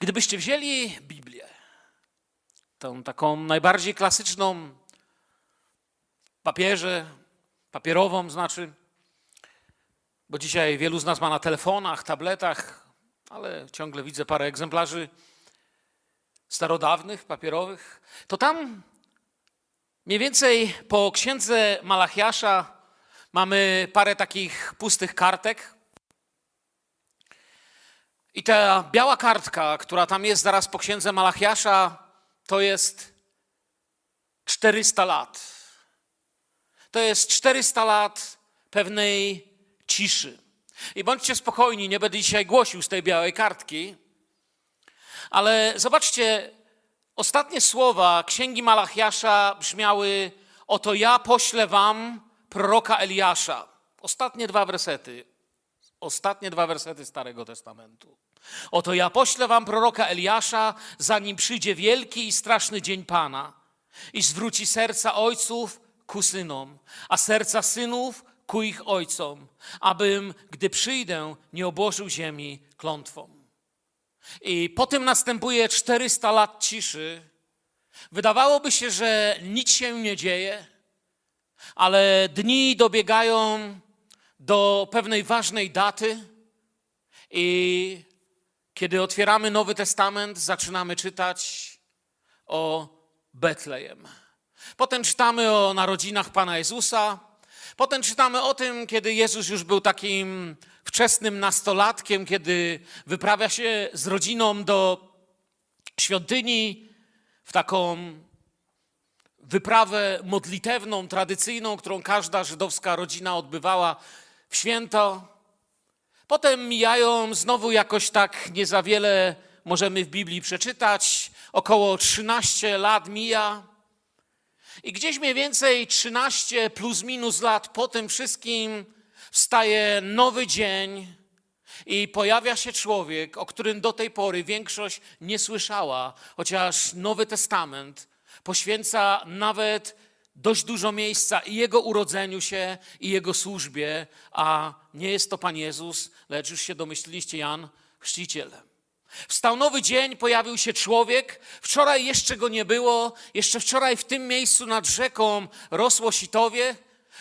Gdybyście wzięli Biblię, tą taką najbardziej klasyczną papierze, papierową znaczy, bo dzisiaj wielu z nas ma na telefonach, tabletach, ale ciągle widzę parę egzemplarzy starodawnych, papierowych, to tam mniej więcej po księdze Malachiasza mamy parę takich pustych kartek. I ta biała kartka, która tam jest zaraz po księdze Malachiasza, to jest 400 lat. To jest 400 lat pewnej ciszy. I bądźcie spokojni, nie będę dzisiaj głosił z tej białej kartki, ale zobaczcie, ostatnie słowa księgi Malachiasza brzmiały: Oto ja poślę wam proroka Eliasza. Ostatnie dwa wersety. Ostatnie dwa wersety Starego Testamentu. Oto ja poślę wam proroka Eliasza, zanim przyjdzie wielki i straszny dzień Pana, i zwróci serca ojców ku synom, a serca synów ku ich ojcom, abym, gdy przyjdę, nie obłożył ziemi klątwą. I potem następuje 400 lat ciszy. Wydawałoby się, że nic się nie dzieje, ale dni dobiegają do pewnej ważnej daty i kiedy otwieramy Nowy Testament, zaczynamy czytać o Betlejem. Potem czytamy o narodzinach Pana Jezusa. Potem czytamy o tym, kiedy Jezus już był takim wczesnym nastolatkiem, kiedy wyprawia się z rodziną do świątyni w taką wyprawę modlitewną, tradycyjną, którą każda żydowska rodzina odbywała w święto. Potem mijają znowu jakoś tak nie za wiele możemy w Biblii przeczytać. Około 13 lat mija. I gdzieś mniej więcej 13 plus minus lat po tym wszystkim wstaje nowy dzień i pojawia się człowiek, o którym do tej pory większość nie słyszała, chociaż Nowy Testament poświęca nawet dość dużo miejsca i Jego urodzeniu się, i Jego służbie, a nie jest to Pan Jezus, lecz już się domyśliliście, Jan Chrzciciel. Wstał nowy dzień, pojawił się człowiek. Wczoraj jeszcze go nie było. Jeszcze wczoraj w tym miejscu nad rzeką rosło sitowie.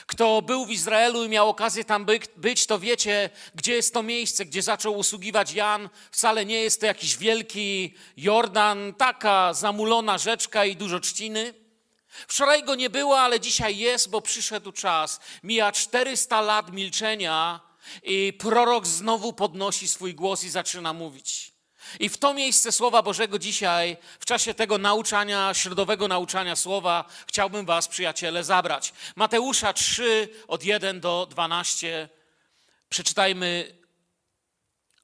Kto był w Izraelu i miał okazję tam być, to wiecie, gdzie jest to miejsce, gdzie zaczął usługiwać Jan. Wcale nie jest to jakiś wielki Jordan, taka zamulona rzeczka i dużo trzciny. Wczoraj go nie było, ale dzisiaj jest, bo przyszedł czas. Mija 400 lat milczenia i prorok znowu podnosi swój głos i zaczyna mówić. I w to miejsce Słowa Bożego dzisiaj, w czasie tego nauczania, środowego nauczania Słowa, chciałbym Was, przyjaciele, zabrać. Mateusza 3, od 1 do 12. Przeczytajmy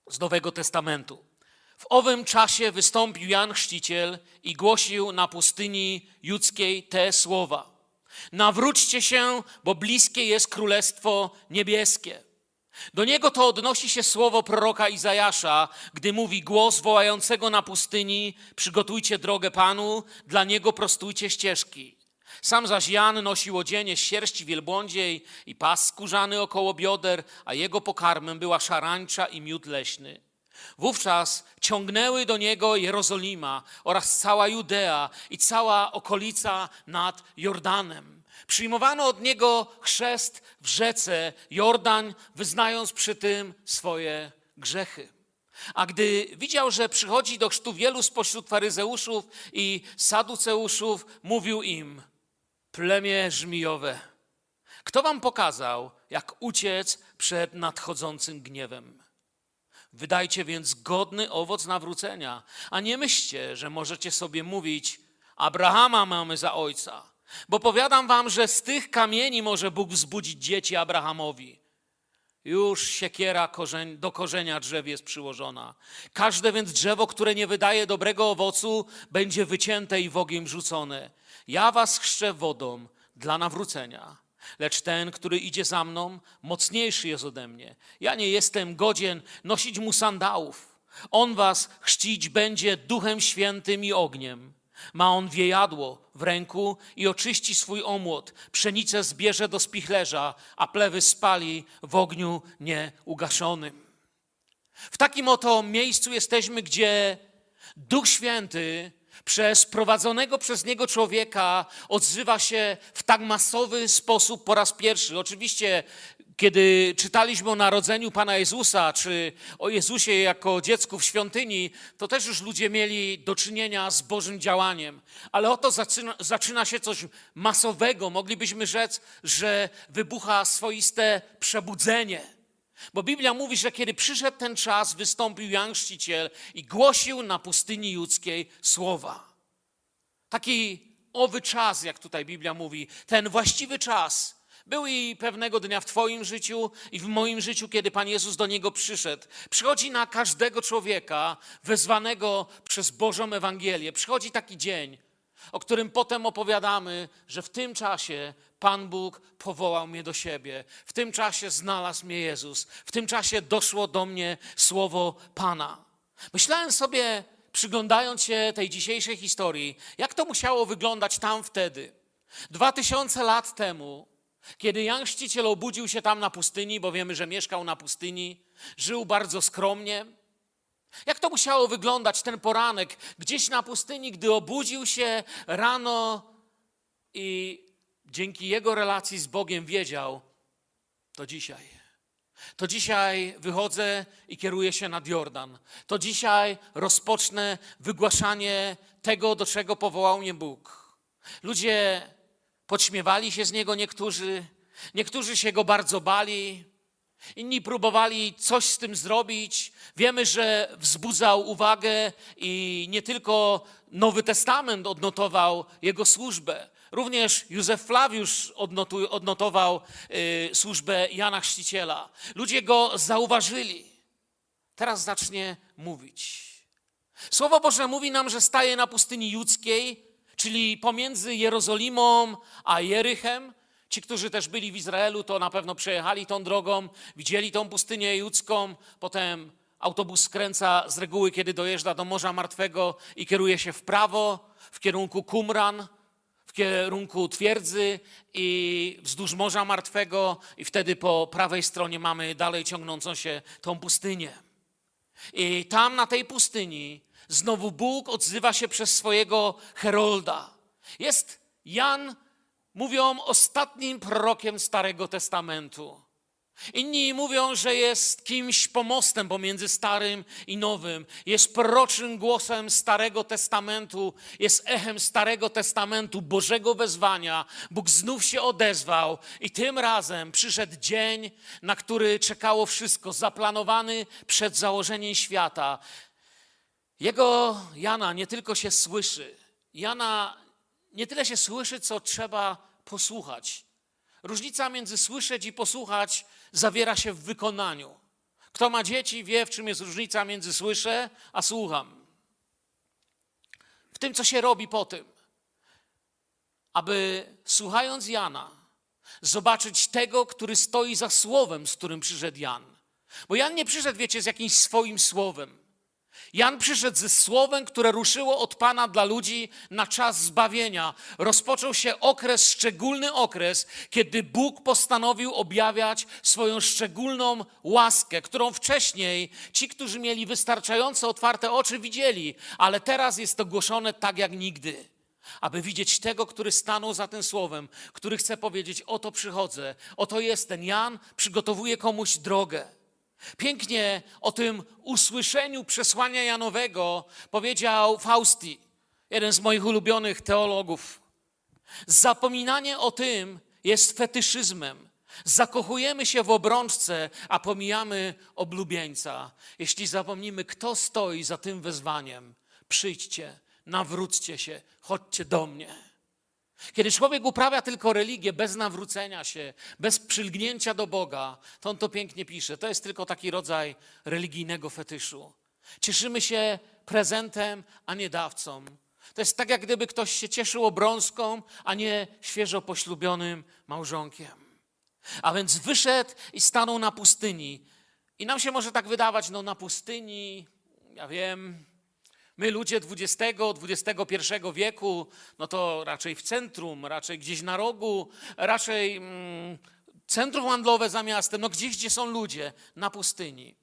z Nowego Testamentu. W owym czasie wystąpił Jan Chrzciciel i głosił na pustyni judzkiej te słowa. Nawróćcie się, bo bliskie jest Królestwo Niebieskie. Do niego to odnosi się słowo proroka Izajasza, gdy mówi głos wołającego na pustyni: Przygotujcie drogę Panu, dla niego prostujcie ścieżki. Sam zaś Jan nosił odzienie z sierści wielbłądziej i pas skórzany około bioder, a jego pokarmem była szarańcza i miód leśny. Wówczas ciągnęły do niego Jerozolima oraz cała Judea i cała okolica nad Jordanem. Przyjmowano od niego chrzest w rzece Jordan, wyznając przy tym swoje grzechy. A gdy widział, że przychodzi do chrztu wielu spośród faryzeuszów i saduceuszów, mówił im: Plemię żmijowe, kto wam pokazał, jak uciec przed nadchodzącym gniewem? Wydajcie więc godny owoc nawrócenia, a nie myślcie, że możecie sobie mówić: Abrahama mamy za ojca. Bo powiadam wam, że z tych kamieni może Bóg wzbudzić dzieci Abrahamowi. Już siekiera korzeń, do korzenia drzew jest przyłożona. Każde więc drzewo, które nie wydaje dobrego owocu, będzie wycięte i w ogień rzucone. Ja was chrzczę wodą dla nawrócenia. Lecz ten, który idzie za mną, mocniejszy jest ode mnie. Ja nie jestem godzien nosić mu sandałów. On was chrzcić będzie duchem świętym i ogniem. Ma on wiejadło w ręku i oczyści swój omłot. Pszenicę zbierze do spichlerza, a plewy spali w ogniu nieugaszonym. W takim oto miejscu jesteśmy, gdzie Duch Święty przez prowadzonego przez niego człowieka odzywa się w tak masowy sposób po raz pierwszy. Oczywiście, kiedy czytaliśmy o narodzeniu Pana Jezusa, czy o Jezusie jako dziecku w świątyni, to też już ludzie mieli do czynienia z Bożym działaniem. Ale oto zaczyna, zaczyna się coś masowego. Moglibyśmy rzec, że wybucha swoiste przebudzenie. Bo Biblia mówi, że kiedy przyszedł ten czas, wystąpił Jan Chrzciciel i głosił na pustyni judzkiej słowa. Taki owy czas, jak tutaj Biblia mówi, ten właściwy czas. Był i pewnego dnia w Twoim życiu i w moim życiu, kiedy Pan Jezus do niego przyszedł. Przychodzi na każdego człowieka wezwanego przez Bożą Ewangelię. Przychodzi taki dzień, o którym potem opowiadamy, że w tym czasie Pan Bóg powołał mnie do siebie. W tym czasie znalazł mnie Jezus. W tym czasie doszło do mnie słowo Pana. Myślałem sobie, przyglądając się tej dzisiejszej historii, jak to musiało wyglądać tam wtedy. Dwa tysiące lat temu, kiedy Jan Chrzciciel obudził się tam na pustyni, bo wiemy, że mieszkał na pustyni, żył bardzo skromnie, jak to musiało wyglądać ten poranek gdzieś na pustyni, gdy obudził się rano i dzięki jego relacji z Bogiem wiedział, to dzisiaj. To dzisiaj wychodzę i kieruję się nad Jordan. To dzisiaj rozpocznę wygłaszanie tego, do czego powołał mnie Bóg. Ludzie podśmiewali się z niego niektórzy, niektórzy się go bardzo bali, Inni próbowali coś z tym zrobić. Wiemy, że wzbudzał uwagę i nie tylko Nowy Testament odnotował jego służbę. Również Józef Flawiusz odnotował y, służbę Jana Chrzciciela. Ludzie go zauważyli. Teraz zacznie mówić. Słowo Boże mówi nam, że staje na pustyni judzkiej, czyli pomiędzy Jerozolimą a Jerychem. Ci, którzy też byli w Izraelu, to na pewno przejechali tą drogą, widzieli tą pustynię judzką, potem autobus skręca z reguły, kiedy dojeżdża do Morza Martwego i kieruje się w prawo, w kierunku Kumran, w kierunku twierdzy i wzdłuż Morza Martwego i wtedy po prawej stronie mamy dalej ciągnącą się tą pustynię. I tam na tej pustyni znowu Bóg odzywa się przez swojego Herolda. Jest Jan mówią ostatnim prorokiem Starego Testamentu. Inni mówią, że jest kimś pomostem pomiędzy Starym i Nowym. Jest proroczym głosem Starego Testamentu, jest echem Starego Testamentu, Bożego wezwania. Bóg znów się odezwał i tym razem przyszedł dzień, na który czekało wszystko, zaplanowany przed założeniem świata. Jego Jana nie tylko się słyszy, Jana nie tyle się słyszy, co trzeba posłuchać. Różnica między słyszeć i posłuchać zawiera się w wykonaniu. Kto ma dzieci, wie, w czym jest różnica między słyszę a słucham. W tym, co się robi po tym, aby słuchając Jana, zobaczyć tego, który stoi za słowem, z którym przyszedł Jan. Bo Jan nie przyszedł, wiecie, z jakimś swoim słowem. Jan przyszedł ze słowem, które ruszyło od Pana dla ludzi na czas zbawienia. Rozpoczął się okres, szczególny okres, kiedy Bóg postanowił objawiać swoją szczególną łaskę, którą wcześniej ci, którzy mieli wystarczająco otwarte oczy, widzieli, ale teraz jest to głoszone tak jak nigdy. Aby widzieć tego, który stanął za tym słowem, który chce powiedzieć: Oto przychodzę, oto jestem. Jan przygotowuje komuś drogę. Pięknie o tym usłyszeniu przesłania Janowego powiedział Fausti, jeden z moich ulubionych teologów. Zapominanie o tym jest fetyszyzmem. Zakochujemy się w obrączce, a pomijamy oblubieńca. Jeśli zapomnimy, kto stoi za tym wezwaniem, przyjdźcie, nawróćcie się, chodźcie do mnie. Kiedy człowiek uprawia tylko religię bez nawrócenia się, bez przylgnięcia do Boga, to on to pięknie pisze. To jest tylko taki rodzaj religijnego fetyszu. Cieszymy się prezentem, a nie dawcą. To jest tak, jak gdyby ktoś się cieszył obrązką, a nie świeżo poślubionym małżonkiem. A więc wyszedł i stanął na pustyni. I nam się może tak wydawać, no na pustyni, ja wiem, My ludzie XX, XXI wieku, no to raczej w centrum, raczej gdzieś na rogu, raczej mm, centrum handlowe za miastem, no gdzieś, gdzie są ludzie, na pustyni.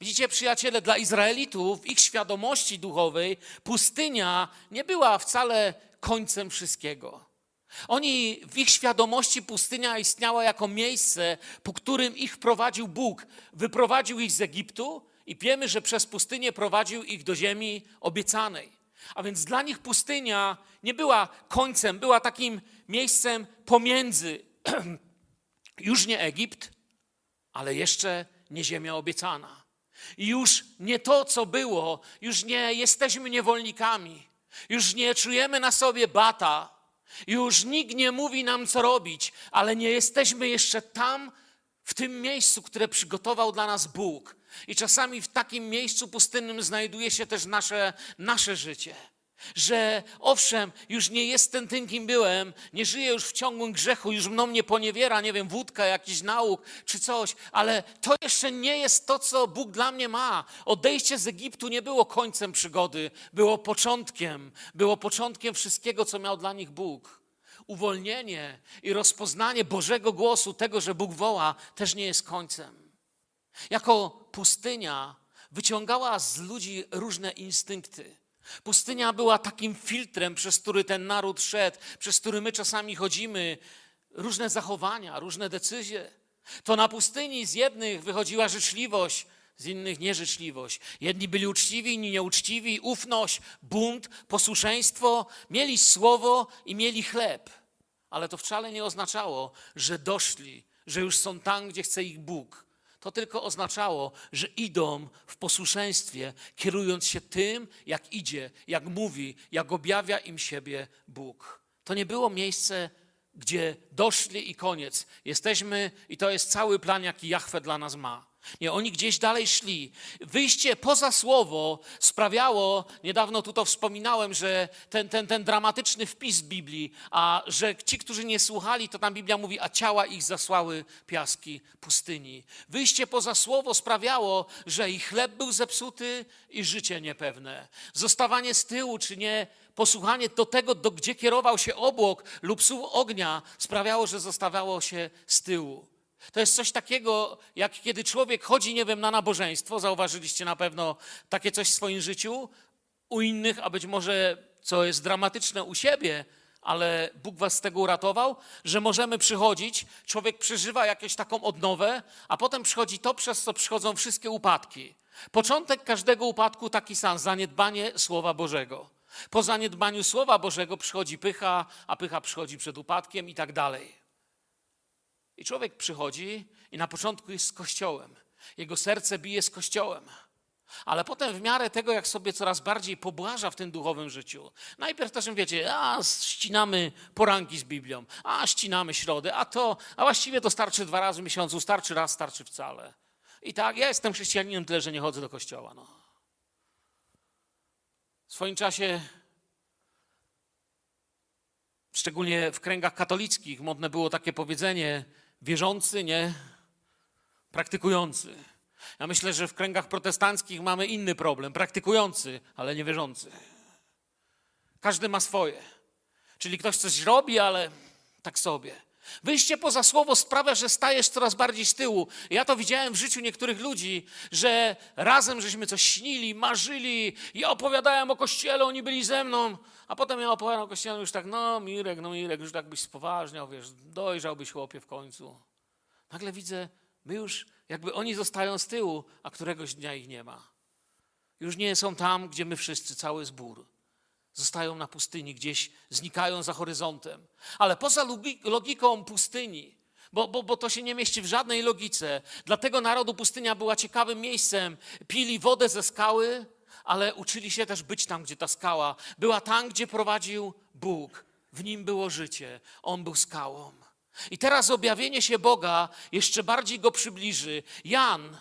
Widzicie, przyjaciele, dla Izraelitów, w ich świadomości duchowej, pustynia nie była wcale końcem wszystkiego. Oni w ich świadomości pustynia istniała jako miejsce, po którym ich prowadził Bóg. Wyprowadził ich z Egiptu i wiemy, że przez pustynię prowadził ich do ziemi obiecanej. A więc dla nich pustynia nie była końcem, była takim miejscem pomiędzy już nie Egipt, ale jeszcze nie ziemia obiecana. I już nie to, co było, już nie jesteśmy niewolnikami, już nie czujemy na sobie bata, już nikt nie mówi nam, co robić, ale nie jesteśmy jeszcze tam, w tym miejscu, które przygotował dla nas Bóg. I czasami w takim miejscu pustynnym znajduje się też nasze, nasze życie. Że owszem, już nie jestem tym, kim byłem, nie żyję już w ciągłym grzechu, już mną nie poniewiera, nie wiem, wódka, jakiś nauk czy coś, ale to jeszcze nie jest to, co Bóg dla mnie ma. Odejście z Egiptu nie było końcem przygody, było początkiem, było początkiem wszystkiego, co miał dla nich Bóg. Uwolnienie i rozpoznanie Bożego głosu, tego, że Bóg woła, też nie jest końcem. Jako pustynia wyciągała z ludzi różne instynkty. Pustynia była takim filtrem, przez który ten naród szedł, przez który my czasami chodzimy, różne zachowania, różne decyzje. To na pustyni z jednych wychodziła życzliwość, z innych nieżyczliwość. Jedni byli uczciwi, inni nieuczciwi, ufność, bunt, posłuszeństwo, mieli słowo i mieli chleb. Ale to wcale nie oznaczało, że doszli, że już są tam, gdzie chce ich Bóg to tylko oznaczało, że idą w posłuszeństwie, kierując się tym, jak idzie, jak mówi, jak objawia im siebie Bóg. To nie było miejsce, gdzie doszli i koniec. Jesteśmy i to jest cały plan, jaki Jahwe dla nas ma. Nie, oni gdzieś dalej szli. Wyjście poza słowo sprawiało, niedawno tu to wspominałem, że ten, ten, ten dramatyczny wpis Biblii, a że ci, którzy nie słuchali, to tam Biblia mówi, a ciała ich zasłały piaski pustyni. Wyjście poza słowo sprawiało, że ich chleb był zepsuty i życie niepewne. Zostawanie z tyłu, czy nie posłuchanie do tego, do gdzie kierował się obłok lub słup ognia, sprawiało, że zostawało się z tyłu. To jest coś takiego, jak kiedy człowiek chodzi, nie wiem, na nabożeństwo, zauważyliście na pewno takie coś w swoim życiu, u innych, a być może, co jest dramatyczne, u siebie, ale Bóg was z tego uratował, że możemy przychodzić, człowiek przeżywa jakąś taką odnowę, a potem przychodzi to, przez co przychodzą wszystkie upadki. Początek każdego upadku taki sam, zaniedbanie Słowa Bożego. Po zaniedbaniu Słowa Bożego przychodzi pycha, a pycha przychodzi przed upadkiem i tak dalej. I człowiek przychodzi i na początku jest z Kościołem. Jego serce bije z Kościołem. Ale potem w miarę tego, jak sobie coraz bardziej pobłaża w tym duchowym życiu, najpierw też wiecie, a ścinamy poranki z Biblią, a ścinamy środy, a to, a właściwie to starczy dwa razy w miesiącu, starczy raz, starczy wcale. I tak, ja jestem chrześcijaninem tyle, że nie chodzę do kościoła. No. W swoim czasie szczególnie w kręgach katolickich modne było takie powiedzenie, wierzący, nie praktykujący. Ja myślę, że w kręgach protestanckich mamy inny problem. Praktykujący, ale nie wierzący. Każdy ma swoje. Czyli ktoś coś robi, ale tak sobie. Wyjście poza słowo sprawia, że stajesz coraz bardziej z tyłu. Ja to widziałem w życiu niektórych ludzi, że razem żeśmy coś śnili, marzyli. Ja opowiadałem o kościele, oni byli ze mną. A potem ja opowiadam o kościele już tak, no Mirek, no Mirek, już tak byś spoważniał, wiesz, dojrzałbyś chłopie w końcu. Nagle widzę, my już jakby oni zostają z tyłu, a któregoś dnia ich nie ma. Już nie są tam, gdzie my wszyscy, cały zbór. Zostają na pustyni, gdzieś znikają za horyzontem. Ale poza logiką pustyni, bo, bo, bo to się nie mieści w żadnej logice, dlatego narodu pustynia była ciekawym miejscem. Pili wodę ze skały, ale uczyli się też być tam, gdzie ta skała była tam, gdzie prowadził Bóg. W nim było życie, on był skałą. I teraz objawienie się Boga jeszcze bardziej go przybliży. Jan,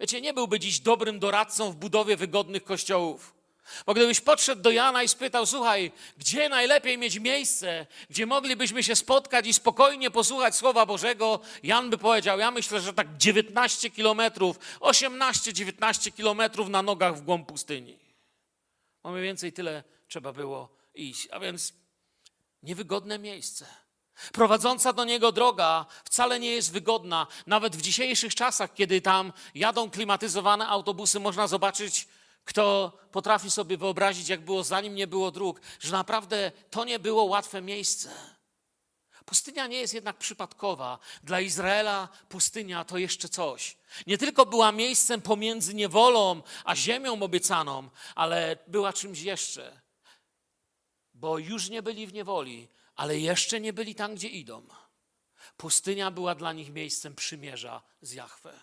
wiecie, nie byłby dziś dobrym doradcą w budowie wygodnych kościołów. Bo gdybyś podszedł do Jana i spytał, słuchaj, gdzie najlepiej mieć miejsce, gdzie moglibyśmy się spotkać i spokojnie posłuchać Słowa Bożego, Jan by powiedział, ja myślę, że tak 19 kilometrów, 18-19 kilometrów na nogach w głąb pustyni. No mniej więcej tyle trzeba było iść. A więc niewygodne miejsce. Prowadząca do niego droga wcale nie jest wygodna. Nawet w dzisiejszych czasach, kiedy tam jadą klimatyzowane autobusy, można zobaczyć, kto potrafi sobie wyobrazić, jak było zanim nie było dróg, że naprawdę to nie było łatwe miejsce. Pustynia nie jest jednak przypadkowa. Dla Izraela pustynia to jeszcze coś. Nie tylko była miejscem pomiędzy niewolą a ziemią obiecaną, ale była czymś jeszcze. Bo już nie byli w niewoli, ale jeszcze nie byli tam, gdzie idą. Pustynia była dla nich miejscem przymierza z Jahwe.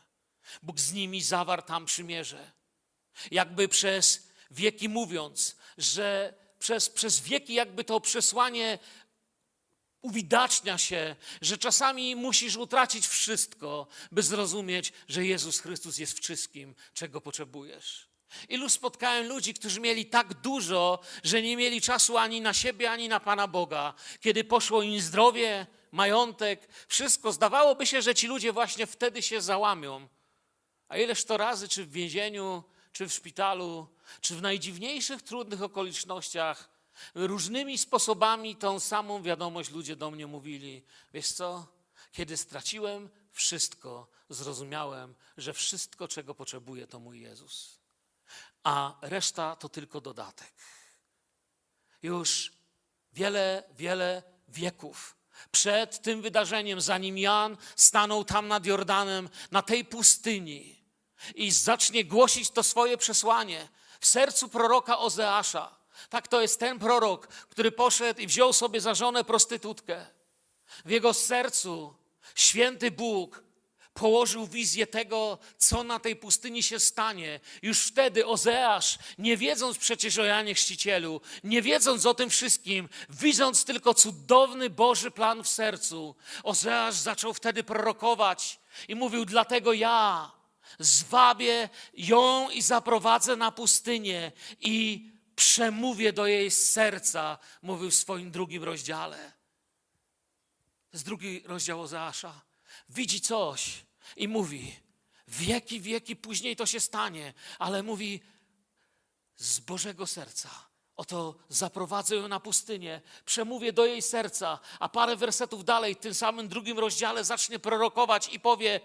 Bóg z nimi zawarł tam przymierze. Jakby przez wieki mówiąc, że przez, przez wieki jakby to przesłanie uwidacznia się, że czasami musisz utracić wszystko, by zrozumieć, że Jezus Chrystus jest wszystkim, czego potrzebujesz. Ilu spotkałem ludzi, którzy mieli tak dużo, że nie mieli czasu ani na siebie, ani na Pana Boga. Kiedy poszło im zdrowie, majątek, wszystko, zdawałoby się, że ci ludzie właśnie wtedy się załamią. A ileż to razy, czy w więzieniu, czy w szpitalu, czy w najdziwniejszych, trudnych okolicznościach, różnymi sposobami tą samą wiadomość ludzie do mnie mówili. Wiesz co? Kiedy straciłem wszystko, zrozumiałem, że wszystko, czego potrzebuję, to mój Jezus. A reszta to tylko dodatek. Już wiele, wiele wieków przed tym wydarzeniem, zanim Jan stanął tam nad Jordanem, na tej pustyni i zacznie głosić to swoje przesłanie w sercu proroka Ozeasza. Tak, to jest ten prorok, który poszedł i wziął sobie za żonę prostytutkę. W jego sercu święty Bóg położył wizję tego, co na tej pustyni się stanie. Już wtedy Ozeasz, nie wiedząc przecież o Janie Chrzcicielu, nie wiedząc o tym wszystkim, widząc tylko cudowny Boży plan w sercu, Ozeasz zaczął wtedy prorokować i mówił, dlatego ja zwabię ją i zaprowadzę na pustynię i przemówię do jej serca, mówił w swoim drugim rozdziale. Jest drugi rozdział Ozeasza. Widzi coś i mówi, wieki, wieki później to się stanie, ale mówi z Bożego serca. Oto zaprowadzę ją na pustynię, przemówię do jej serca, a parę wersetów dalej, w tym samym drugim rozdziale, zacznie prorokować i powie: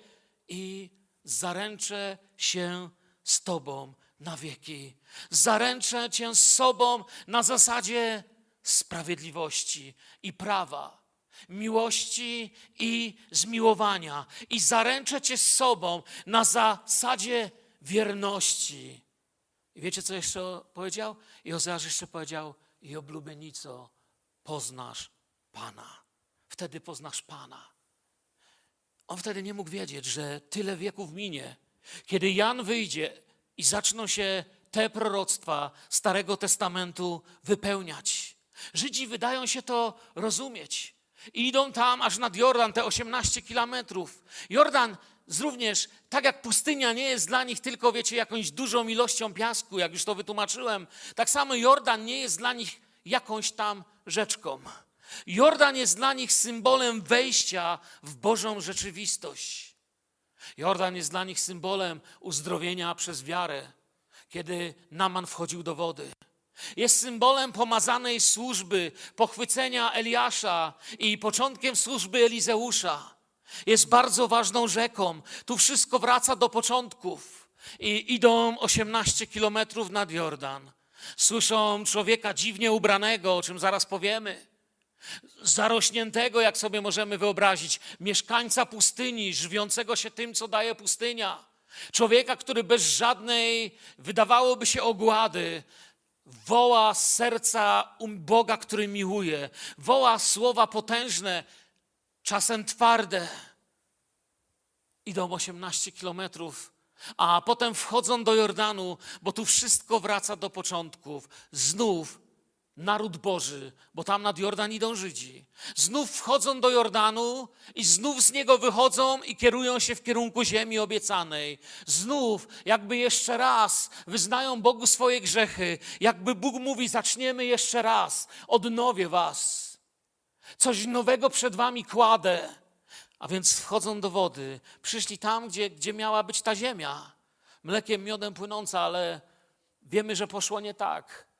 I zaręczę się z Tobą na wieki. Zaręczę Cię z sobą na zasadzie sprawiedliwości i prawa, miłości i zmiłowania. I zaręczę Cię z sobą na zasadzie wierności. I wiecie, co jeszcze powiedział? I Ozeasz jeszcze powiedział, i oblubienico, poznasz Pana. Wtedy poznasz Pana. On wtedy nie mógł wiedzieć, że tyle wieków minie. Kiedy Jan wyjdzie i zaczną się te proroctwa Starego Testamentu wypełniać. Żydzi wydają się to rozumieć. I idą tam aż nad Jordan, te 18 kilometrów. Jordan również, tak jak pustynia nie jest dla nich tylko, wiecie, jakąś dużą ilością piasku, jak już to wytłumaczyłem, tak samo Jordan nie jest dla nich jakąś tam rzeczką. Jordan jest dla nich symbolem wejścia w Bożą rzeczywistość. Jordan jest dla nich symbolem uzdrowienia przez wiarę, kiedy Naman wchodził do wody. Jest symbolem pomazanej służby, pochwycenia Eliasza i początkiem służby Elizeusza. Jest bardzo ważną rzeką. Tu wszystko wraca do początków. I idą 18 kilometrów nad Jordan. Słyszą człowieka dziwnie ubranego, o czym zaraz powiemy zarośniętego, jak sobie możemy wyobrazić, mieszkańca pustyni, żywiącego się tym, co daje pustynia. Człowieka, który bez żadnej, wydawałoby się, ogłady, woła z serca um Boga, który miłuje, woła słowa potężne, czasem twarde. Idą 18 kilometrów, a potem wchodzą do Jordanu, bo tu wszystko wraca do początków. Znów naród Boży, bo tam nad Jordan idą Żydzi. Znów wchodzą do Jordanu i znów z niego wychodzą i kierują się w kierunku ziemi obiecanej. Znów, jakby jeszcze raz wyznają Bogu swoje grzechy, jakby Bóg mówi: Zaczniemy jeszcze raz, odnowię was. Coś nowego przed wami kładę. A więc wchodzą do wody. Przyszli tam, gdzie, gdzie miała być ta ziemia. Mlekiem, miodem płynąca, ale wiemy, że poszło nie tak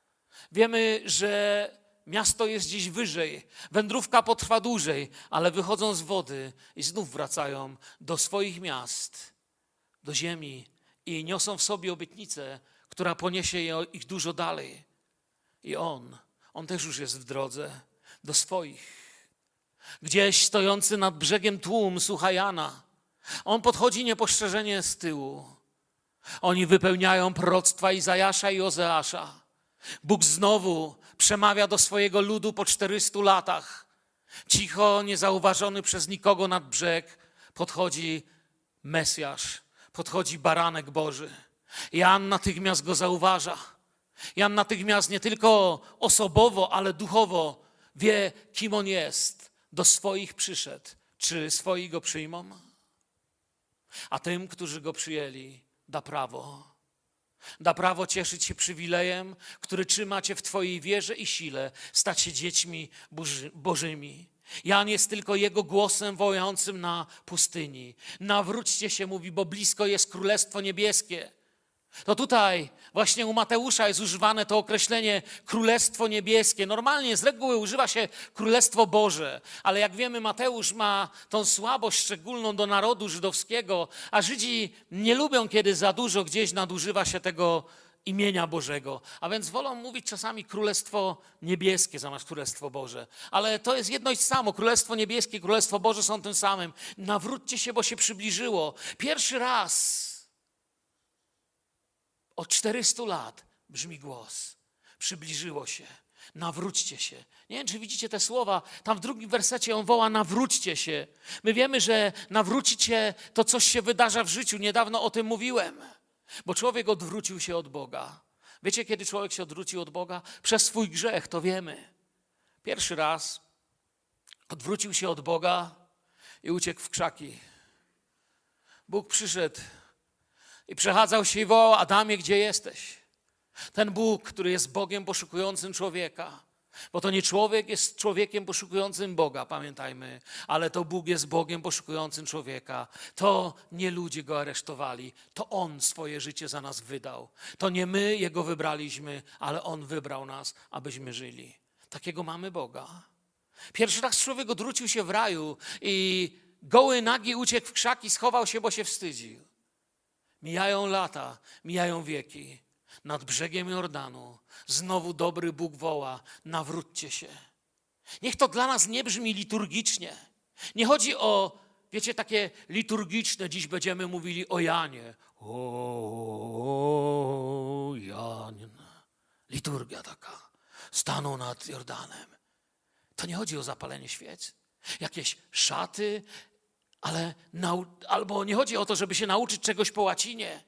Wiemy, że miasto jest gdzieś wyżej, wędrówka potrwa dłużej, ale wychodzą z wody i znów wracają do swoich miast, do ziemi i niosą w sobie obietnicę, która poniesie ich dużo dalej. I on, on też już jest w drodze do swoich. Gdzieś stojący nad brzegiem tłum słucha Jana. On podchodzi niepostrzeżenie z tyłu. Oni wypełniają proroctwa Izajasza i Ozeasza. Bóg znowu przemawia do swojego ludu po 400 latach. Cicho, niezauważony przez nikogo nad brzeg, podchodzi Mesjasz, podchodzi baranek Boży. Jan natychmiast go zauważa. Jan natychmiast nie tylko osobowo, ale duchowo wie, kim on jest. Do swoich przyszedł. Czy swoi go przyjmą? A tym, którzy go przyjęli, da prawo. Da prawo cieszyć się przywilejem, który trzyma cię w Twojej wierze i sile, stać się dziećmi Boży, Bożymi. Jan jest tylko jego głosem wołającym na pustyni. Nawróćcie się, mówi, bo blisko jest Królestwo Niebieskie. To tutaj właśnie u Mateusza jest używane to określenie Królestwo Niebieskie. Normalnie z reguły używa się Królestwo Boże, ale jak wiemy, Mateusz ma tą słabość szczególną do narodu żydowskiego, a Żydzi nie lubią, kiedy za dużo gdzieś nadużywa się tego imienia Bożego, a więc wolą mówić czasami Królestwo Niebieskie zamiast Królestwo Boże. Ale to jest jedno i samo. Królestwo Niebieskie, Królestwo Boże są tym samym. Nawróćcie się, bo się przybliżyło. Pierwszy raz od 400 lat brzmi głos. Przybliżyło się. Nawróćcie się. Nie wiem, czy widzicie te słowa. Tam w drugim wersecie on woła: nawróćcie się. My wiemy, że nawrócić się to coś się wydarza w życiu. Niedawno o tym mówiłem. Bo człowiek odwrócił się od Boga. Wiecie, kiedy człowiek się odwrócił od Boga? Przez swój grzech, to wiemy. Pierwszy raz odwrócił się od Boga i uciekł w krzaki. Bóg przyszedł i przechadzał się i wołał: Adamie, gdzie jesteś? Ten Bóg, który jest Bogiem poszukującym człowieka. Bo to nie człowiek jest człowiekiem poszukującym Boga, pamiętajmy, ale to Bóg jest Bogiem poszukującym człowieka. To nie ludzie go aresztowali, to On swoje życie za nas wydał. To nie my Jego wybraliśmy, ale On wybrał nas, abyśmy żyli. Takiego mamy Boga. Pierwszy raz człowiek odwrócił się w raju i goły, nagi uciekł w krzaki, schował się, bo się wstydził. Mijają lata, mijają wieki. Nad brzegiem Jordanu znowu dobry Bóg woła: nawróćcie się. Niech to dla nas nie brzmi liturgicznie. Nie chodzi o, wiecie, takie liturgiczne, dziś będziemy mówili o Janie. O, Jan. Liturgia taka. Stanął nad Jordanem. To nie chodzi o zapalenie świec, jakieś szaty, ale nau- albo nie chodzi o to, żeby się nauczyć czegoś po łacinie.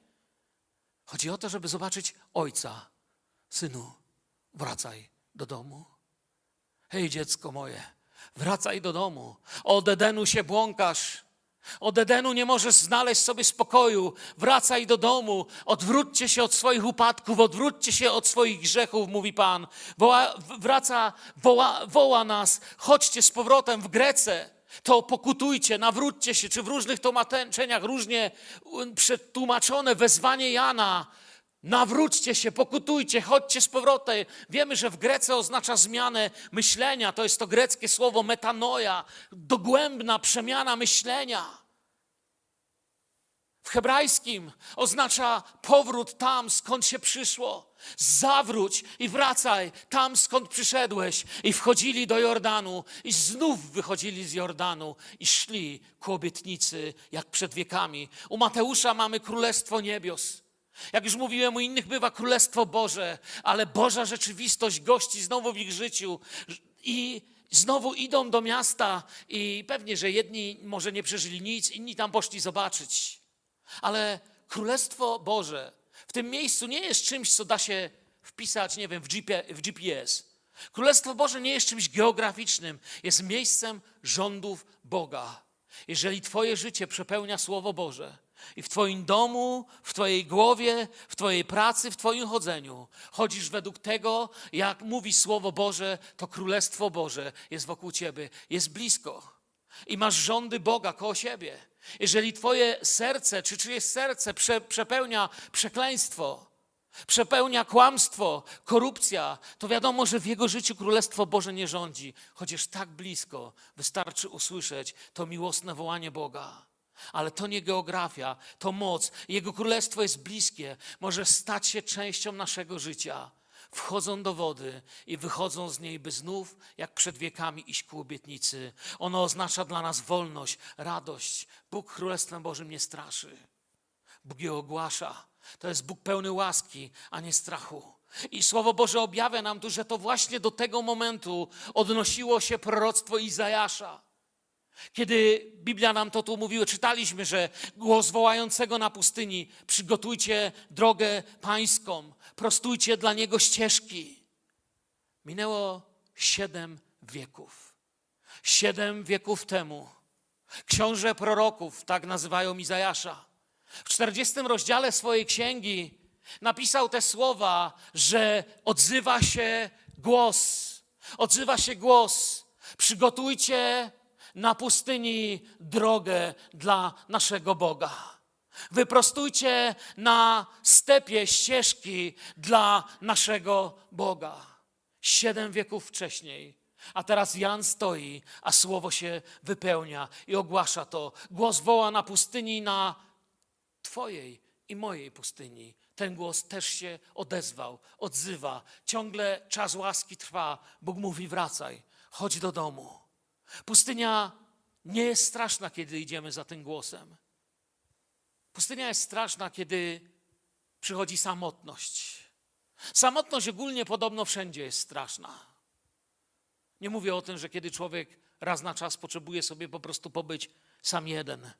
Chodzi o to, żeby zobaczyć ojca. Synu, wracaj do domu. Hej, dziecko moje, wracaj do domu. Od Edenu się błąkasz. Od Edenu nie możesz znaleźć sobie spokoju. Wracaj do domu. Odwróćcie się od swoich upadków, odwróćcie się od swoich grzechów, mówi Pan. Woła, wraca, woła, woła nas. Chodźcie z powrotem w Grece to pokutujcie, nawróćcie się, czy w różnych tłumaczeniach różnie um, przetłumaczone wezwanie Jana. Nawróćcie się, pokutujcie, chodźcie z powrotem. Wiemy, że w Grece oznacza zmianę myślenia. To jest to greckie słowo metanoja, dogłębna przemiana myślenia. W hebrajskim oznacza powrót tam, skąd się przyszło. Zawróć i wracaj tam, skąd przyszedłeś. I wchodzili do Jordanu, i znów wychodzili z Jordanu, i szli ku obietnicy, jak przed wiekami. U Mateusza mamy Królestwo Niebios. Jak już mówiłem, u innych bywa Królestwo Boże, ale Boża rzeczywistość gości znowu w ich życiu. I znowu idą do miasta, i pewnie, że jedni może nie przeżyli nic, inni tam poszli zobaczyć. Ale Królestwo Boże w tym miejscu nie jest czymś, co da się wpisać, nie wiem, w, GP, w GPS. Królestwo Boże nie jest czymś geograficznym, jest miejscem rządów Boga. Jeżeli Twoje życie przepełnia Słowo Boże i w Twoim domu, w Twojej głowie, w Twojej pracy, w Twoim chodzeniu chodzisz według tego, jak mówi Słowo Boże, to Królestwo Boże jest wokół Ciebie, jest blisko i masz rządy Boga koło siebie. Jeżeli twoje serce, czy czyjeś serce prze, przepełnia przekleństwo, przepełnia kłamstwo, korupcja, to wiadomo, że w jego życiu Królestwo Boże nie rządzi. Chociaż tak blisko wystarczy usłyszeć to miłosne wołanie Boga. Ale to nie geografia, to moc. Jego Królestwo jest bliskie, może stać się częścią naszego życia. Wchodzą do wody i wychodzą z niej, by znów, jak przed wiekami, iść ku obietnicy. Ono oznacza dla nas wolność, radość. Bóg Królestwem Bożym nie straszy. Bóg je ogłasza. To jest Bóg pełny łaski, a nie strachu. I Słowo Boże objawia nam tu, że to właśnie do tego momentu odnosiło się proroctwo Izajasza. Kiedy Biblia nam to tu mówiła, czytaliśmy, że głos wołającego na pustyni: przygotujcie drogę pańską, prostujcie dla niego ścieżki. Minęło siedem wieków. Siedem wieków temu książę proroków, tak nazywają Izajasza, w 40 rozdziale swojej księgi napisał te słowa, że odzywa się głos. Odzywa się głos. Przygotujcie na pustyni drogę dla naszego Boga. Wyprostujcie na stepie ścieżki dla naszego Boga. Siedem wieków wcześniej. A teraz Jan stoi, a słowo się wypełnia i ogłasza to. Głos woła na pustyni na Twojej i mojej pustyni. Ten głos też się odezwał, odzywa. Ciągle czas łaski trwa. Bóg mówi: wracaj, chodź do domu. Pustynia nie jest straszna, kiedy idziemy za tym głosem. Pustynia jest straszna, kiedy przychodzi samotność. Samotność ogólnie podobno wszędzie jest straszna. Nie mówię o tym, że kiedy człowiek raz na czas potrzebuje sobie po prostu pobyć sam jeden,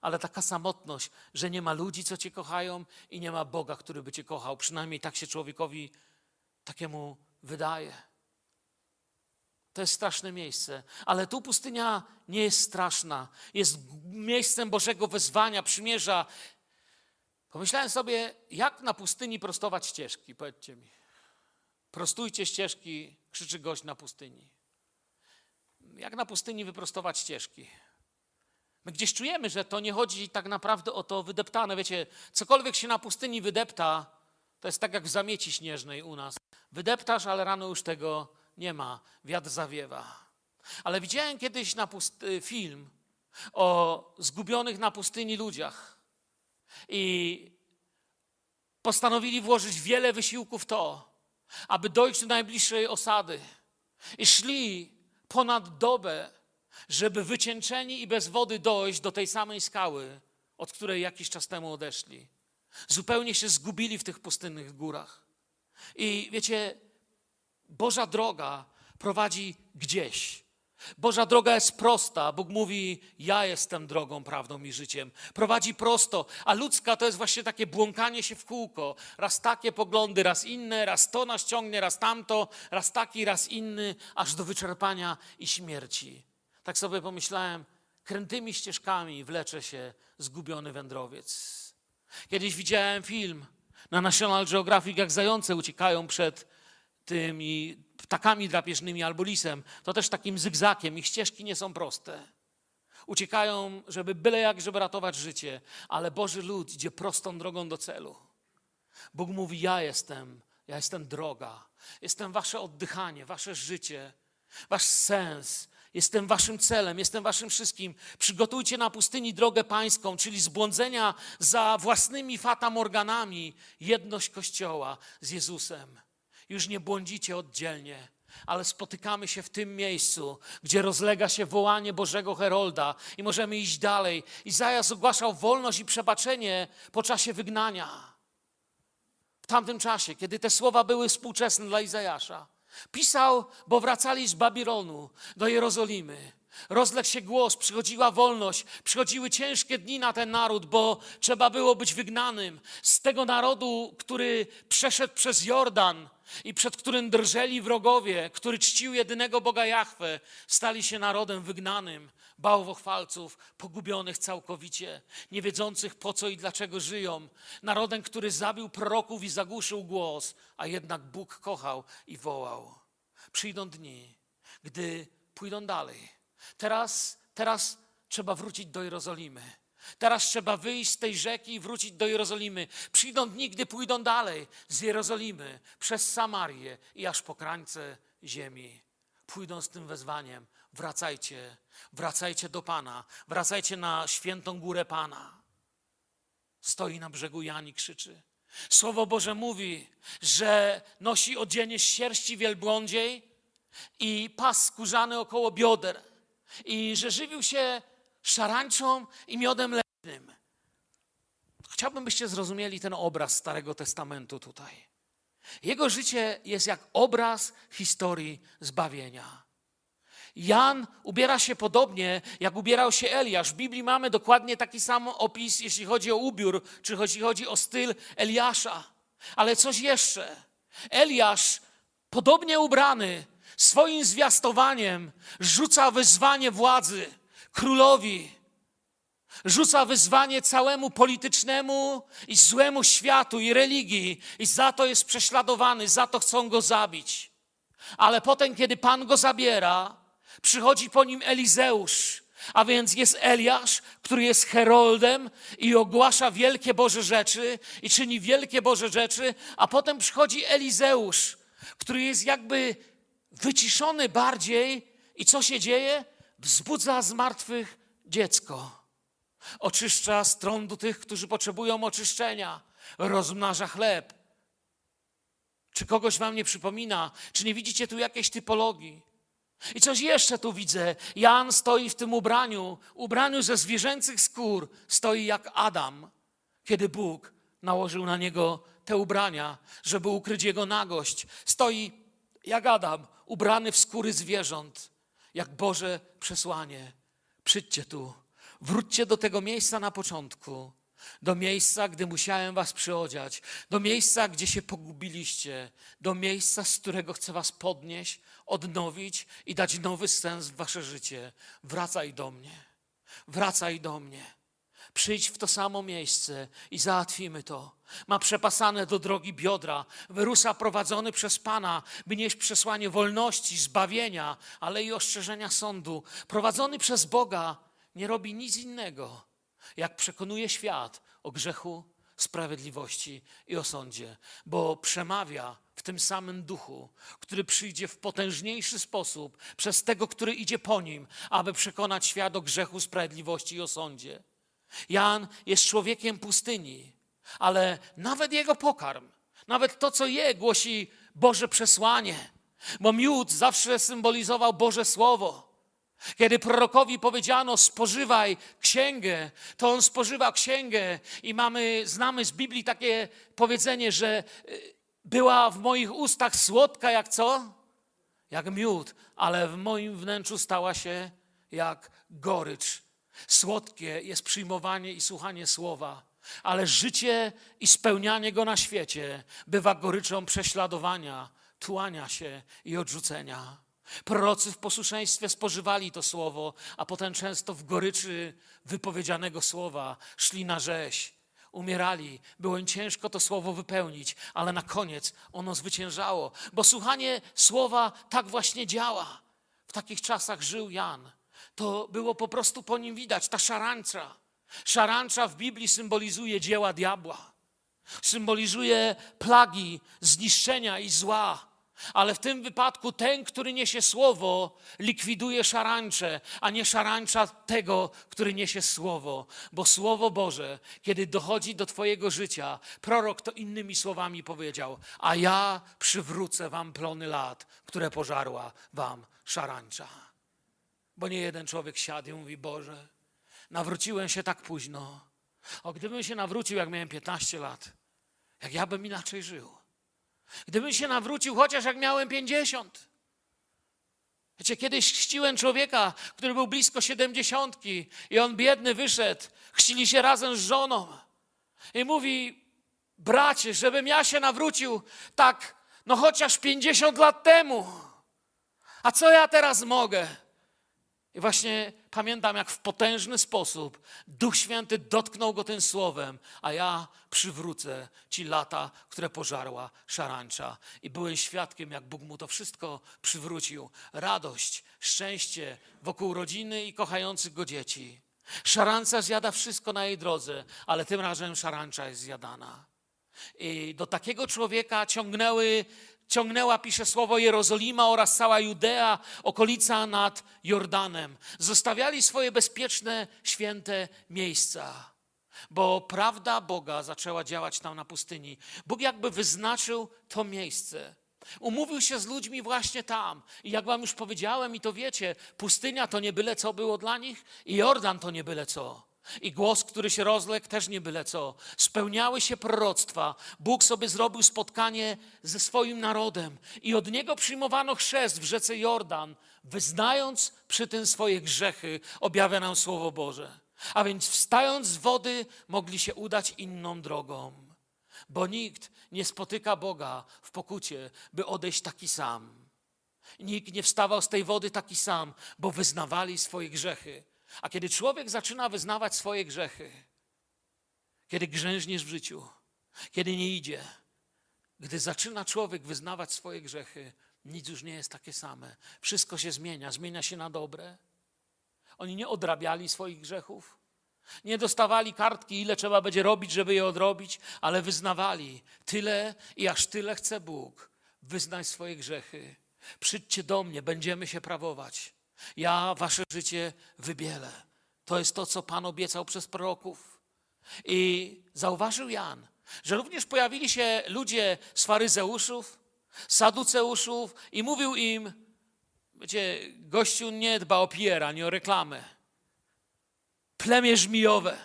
ale taka samotność, że nie ma ludzi, co cię kochają i nie ma Boga, który by cię kochał. Przynajmniej tak się człowiekowi takiemu wydaje. To jest straszne miejsce, ale tu pustynia nie jest straszna. Jest miejscem Bożego wezwania, przymierza. Pomyślałem sobie, jak na pustyni prostować ścieżki, powiedzcie mi. Prostujcie ścieżki, krzyczy gość na pustyni. Jak na pustyni wyprostować ścieżki? My gdzieś czujemy, że to nie chodzi tak naprawdę o to wydeptane. Wiecie, cokolwiek się na pustyni wydepta, to jest tak jak w zamieci śnieżnej u nas. Wydeptasz, ale rano już tego nie ma. Wiatr zawiewa. Ale widziałem kiedyś na pusty, film o zgubionych na pustyni ludziach. I postanowili włożyć wiele wysiłków w to, aby dojść do najbliższej osady. I szli ponad dobę żeby wycieńczeni i bez wody dojść do tej samej skały, od której jakiś czas temu odeszli. Zupełnie się zgubili w tych pustynnych górach. I wiecie, Boża droga prowadzi gdzieś. Boża droga jest prosta. Bóg mówi: Ja jestem drogą, prawdą i życiem. Prowadzi prosto, a ludzka to jest właśnie takie błąkanie się w kółko. Raz takie poglądy, raz inne, raz to nas ciągnie, raz tamto, raz taki, raz inny, aż do wyczerpania i śmierci. Tak sobie pomyślałem, krętymi ścieżkami wlecze się zgubiony wędrowiec. Kiedyś widziałem film na National Geographic, jak zające uciekają przed tymi ptakami drapieżnymi albo lisem. To też takim zygzakiem. Ich ścieżki nie są proste. Uciekają, żeby byle jak, żeby ratować życie, ale Boży lud idzie prostą drogą do celu. Bóg mówi: Ja jestem, ja jestem droga, jestem wasze oddychanie, wasze życie, wasz sens, Jestem waszym celem, jestem waszym wszystkim. Przygotujcie na pustyni drogę pańską, czyli zbłądzenia za własnymi fatamorganami, jedność Kościoła z Jezusem. Już nie błądzicie oddzielnie, ale spotykamy się w tym miejscu, gdzie rozlega się wołanie Bożego Herolda i możemy iść dalej. Izajasz ogłaszał wolność i przebaczenie po czasie wygnania. W tamtym czasie, kiedy te słowa były współczesne dla Izajasza, Pisał, bo wracali z Babilonu do Jerozolimy. Rozległ się głos, przychodziła wolność, przychodziły ciężkie dni na ten naród, bo trzeba było być wygnanym z tego narodu, który przeszedł przez Jordan i przed którym drżeli wrogowie, który czcił jedynego Boga Jahwe, stali się narodem wygnanym, bałwochwalców, pogubionych całkowicie, nie wiedzących po co i dlaczego żyją, narodem, który zabił proroków i zagłuszył głos, a jednak Bóg kochał i wołał. Przyjdą dni, gdy pójdą dalej. Teraz, teraz trzeba wrócić do Jerozolimy. Teraz trzeba wyjść z tej rzeki i wrócić do Jerozolimy. Przyjdą dni, gdy pójdą dalej z Jerozolimy, przez Samarię i aż po krańce ziemi. Pójdą z tym wezwaniem. Wracajcie, wracajcie do Pana, wracajcie na świętą górę Pana. Stoi na brzegu Jan i krzyczy. Słowo Boże mówi, że nosi odzienie z sierści wielbłądziej i pas skórzany około bioder i że żywił się szarańczą i miodem leśnym. Chciałbym, byście zrozumieli ten obraz Starego Testamentu tutaj. Jego życie jest jak obraz historii zbawienia. Jan ubiera się podobnie, jak ubierał się Eliasz. W Biblii mamy dokładnie taki sam opis, jeśli chodzi o ubiór, czy jeśli chodzi o styl Eliasza. Ale coś jeszcze. Eliasz, podobnie ubrany, swoim zwiastowaniem rzuca wyzwanie władzy, królowi. Rzuca wyzwanie całemu politycznemu i złemu światu i religii, i za to jest prześladowany, za to chcą go zabić. Ale potem, kiedy Pan go zabiera, przychodzi po nim Elizeusz, a więc jest Eliasz, który jest heroldem i ogłasza wielkie Boże rzeczy i czyni wielkie Boże rzeczy, a potem przychodzi Elizeusz, który jest jakby wyciszony bardziej i co się dzieje? Wzbudza z martwych dziecko. Oczyszcza z trądu tych, którzy potrzebują oczyszczenia. Rozmnaża chleb. Czy kogoś wam nie przypomina? Czy nie widzicie tu jakiejś typologii? I coś jeszcze tu widzę. Jan stoi w tym ubraniu, ubraniu ze zwierzęcych skór, stoi jak Adam, kiedy Bóg nałożył na niego te ubrania, żeby ukryć jego nagość. Stoi jak Adam, ubrany w skóry zwierząt, jak Boże przesłanie. Przyjdźcie tu, wróćcie do tego miejsca na początku, do miejsca, gdy musiałem was przyodziać, do miejsca, gdzie się pogubiliście, do miejsca, z którego chcę was podnieść, odnowić i dać nowy sens w wasze życie. Wracaj do mnie, wracaj do mnie. Przyjdź w to samo miejsce i załatwimy to. Ma przepasane do drogi biodra, wyrusza prowadzony przez Pana, by nieść przesłanie wolności, zbawienia, ale i ostrzeżenia sądu. Prowadzony przez Boga nie robi nic innego, jak przekonuje świat o grzechu, sprawiedliwości i o sądzie, bo przemawia w tym samym duchu, który przyjdzie w potężniejszy sposób przez tego, który idzie po nim, aby przekonać świat o grzechu, sprawiedliwości i o sądzie. Jan jest człowiekiem pustyni, ale nawet jego pokarm, nawet to, co je, głosi Boże przesłanie, bo miód zawsze symbolizował Boże Słowo. Kiedy prorokowi powiedziano spożywaj księgę, to on spożywa księgę i mamy, znamy z Biblii takie powiedzenie, że y, była w moich ustach słodka jak co? Jak miód, ale w moim wnętrzu stała się jak gorycz. Słodkie jest przyjmowanie i słuchanie słowa, ale życie i spełnianie go na świecie bywa goryczą prześladowania, tułania się i odrzucenia. Prorocy w posłuszeństwie spożywali to słowo, a potem często w goryczy wypowiedzianego słowa szli na rzeź. Umierali, było im ciężko to słowo wypełnić, ale na koniec ono zwyciężało, bo słuchanie słowa tak właśnie działa. W takich czasach żył Jan. To było po prostu po nim widać, ta szarańcza. Szarańcza w Biblii symbolizuje dzieła diabła, symbolizuje plagi, zniszczenia i zła. Ale w tym wypadku ten, który niesie słowo, likwiduje szarańcze, a nie szarańcza tego, który niesie słowo. Bo słowo Boże, kiedy dochodzi do Twojego życia, prorok to innymi słowami powiedział: A ja przywrócę Wam plony lat, które pożarła Wam szarańcza. Bo nie jeden człowiek siadł i mówi: Boże, nawróciłem się tak późno. O, gdybym się nawrócił, jak miałem 15 lat, jak ja bym inaczej żył. Gdybym się nawrócił chociaż jak miałem 50. Wiecie, kiedyś chrzciłem człowieka, który był blisko siedemdziesiątki i on biedny wyszedł. Chrzcili się razem z żoną. I mówi, bracie, żebym ja się nawrócił tak, no chociaż 50 lat temu. A co ja teraz mogę? I właśnie pamiętam, jak w potężny sposób Duch Święty dotknął go tym słowem, a ja przywrócę ci lata, które pożarła szarańcza. I byłem świadkiem, jak Bóg mu to wszystko przywrócił. Radość, szczęście wokół rodziny i kochających go dzieci. Szarańca zjada wszystko na jej drodze, ale tym razem szarańcza jest zjadana. I do takiego człowieka ciągnęły, ciągnęła, pisze słowo, Jerozolima oraz cała Judea, okolica nad Jordanem. Zostawiali swoje bezpieczne, święte miejsca, bo prawda Boga zaczęła działać tam na pustyni. Bóg jakby wyznaczył to miejsce. Umówił się z ludźmi właśnie tam. I jak wam już powiedziałem, i to wiecie, pustynia to nie byle co było dla nich, i Jordan to nie byle co. I głos, który się rozległ, też nie byle co. Spełniały się proroctwa. Bóg sobie zrobił spotkanie ze swoim narodem i od niego przyjmowano chrzest w rzece Jordan, wyznając przy tym swoje grzechy, objawia nam Słowo Boże. A więc wstając z wody, mogli się udać inną drogą. Bo nikt nie spotyka Boga w pokucie, by odejść taki sam. Nikt nie wstawał z tej wody taki sam, bo wyznawali swoje grzechy. A kiedy człowiek zaczyna wyznawać swoje grzechy, kiedy grzęźniesz w życiu, kiedy nie idzie, gdy zaczyna człowiek wyznawać swoje grzechy, nic już nie jest takie same. Wszystko się zmienia, zmienia się na dobre. Oni nie odrabiali swoich grzechów, nie dostawali kartki, ile trzeba będzie robić, żeby je odrobić, ale wyznawali tyle i aż tyle chce Bóg. Wyznaj swoje grzechy. Przyjdźcie do mnie, będziemy się prawować. Ja wasze życie wybielę. To jest to, co Pan obiecał przez proroków. I zauważył Jan, że również pojawili się ludzie z faryzeuszów, saduceuszów i mówił im, wiecie, gościu nie dba o PR, ani o reklamę. Plemię żmijowe.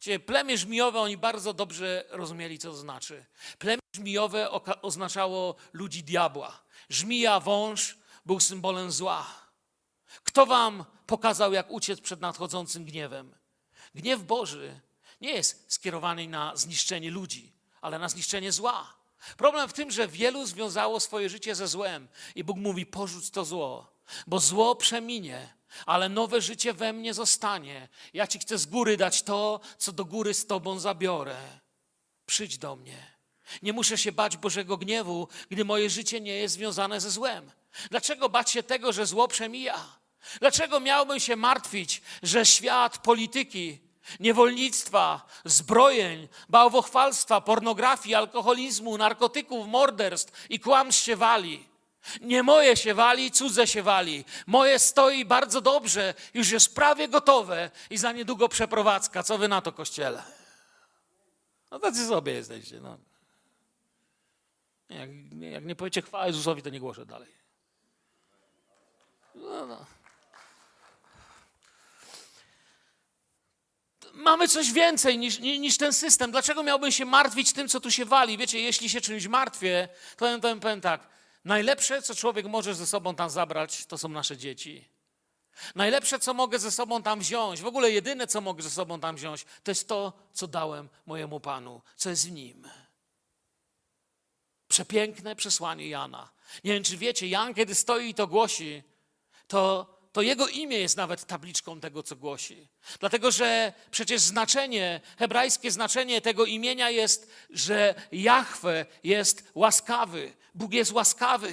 Wiecie, plemię żmijowe oni bardzo dobrze rozumieli, co to znaczy. Plemię żmijowe oznaczało ludzi diabła. Żmija, wąż był symbolem zła. Kto wam pokazał, jak uciec przed nadchodzącym gniewem? Gniew Boży nie jest skierowany na zniszczenie ludzi, ale na zniszczenie zła. Problem w tym, że wielu związało swoje życie ze złem i Bóg mówi: porzuć to zło, bo zło przeminie, ale nowe życie we mnie zostanie. Ja ci chcę z góry dać to, co do góry z tobą zabiorę. Przyjdź do mnie. Nie muszę się bać Bożego gniewu, gdy moje życie nie jest związane ze złem. Dlaczego bać się tego, że zło przemija? Dlaczego miałbym się martwić, że świat polityki, niewolnictwa, zbrojeń, bałwochwalstwa, pornografii, alkoholizmu, narkotyków, morderstw i kłamstw się wali? Nie moje się wali, cudze się wali. Moje stoi bardzo dobrze, już jest prawie gotowe i za niedługo przeprowadzka. Co wy na to, kościele? No tacy sobie jesteście. No. Jak, jak nie powiecie chwała Jezusowi, to nie głoszę dalej. No, no. Mamy coś więcej niż, ni- niż ten system. Dlaczego miałbym się martwić tym, co tu się wali? Wiecie, jeśli się czymś martwię, to ja powiem tak. Najlepsze, co człowiek może ze sobą tam zabrać, to są nasze dzieci. Najlepsze, co mogę ze sobą tam wziąć, w ogóle jedyne, co mogę ze sobą tam wziąć, to jest to, co dałem mojemu Panu, co jest w nim. Przepiękne przesłanie Jana. Nie wiem, czy wiecie, Jan, kiedy stoi i to głosi, to, to jego imię jest nawet tabliczką tego, co głosi. Dlatego, że przecież znaczenie, hebrajskie znaczenie tego imienia jest, że Jahwe jest łaskawy. Bóg jest łaskawy.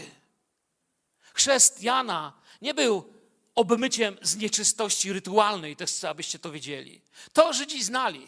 Chrzest Jana nie był obmyciem z nieczystości rytualnej, też chcę, abyście to wiedzieli. To Żydzi znali.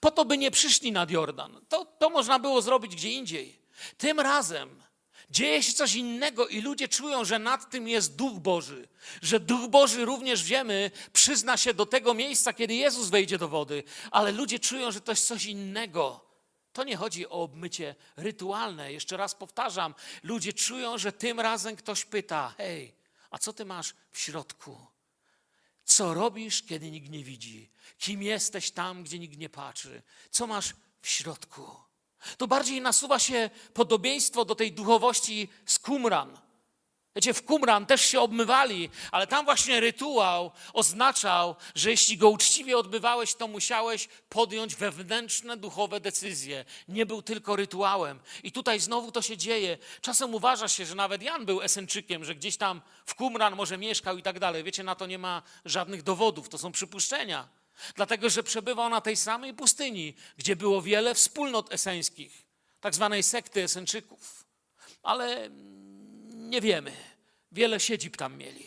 Po to by nie przyszli nad Jordan. To, to można było zrobić gdzie indziej. Tym razem dzieje się coś innego i ludzie czują, że nad tym jest Duch Boży. Że Duch Boży również wiemy, przyzna się do tego miejsca, kiedy Jezus wejdzie do wody, ale ludzie czują, że to jest coś innego. To nie chodzi o obmycie rytualne. Jeszcze raz powtarzam, ludzie czują, że tym razem ktoś pyta: Hej, a co ty masz w środku? Co robisz, kiedy nikt nie widzi? Kim jesteś tam, gdzie nikt nie patrzy? Co masz w środku? To bardziej nasuwa się podobieństwo do tej duchowości z Qumran. Wiecie, w Qumran też się obmywali, ale tam właśnie rytuał oznaczał, że jeśli go uczciwie odbywałeś, to musiałeś podjąć wewnętrzne duchowe decyzje. Nie był tylko rytuałem. I tutaj znowu to się dzieje. Czasem uważa się, że nawet Jan był Esenczykiem, że gdzieś tam w Qumran może mieszkał i tak dalej. Wiecie, na to nie ma żadnych dowodów, to są przypuszczenia. Dlatego, że przebywał na tej samej pustyni, gdzie było wiele wspólnot eseńskich, tak zwanej sekty Esenczyków. Ale nie wiemy. Wiele siedzib tam mieli.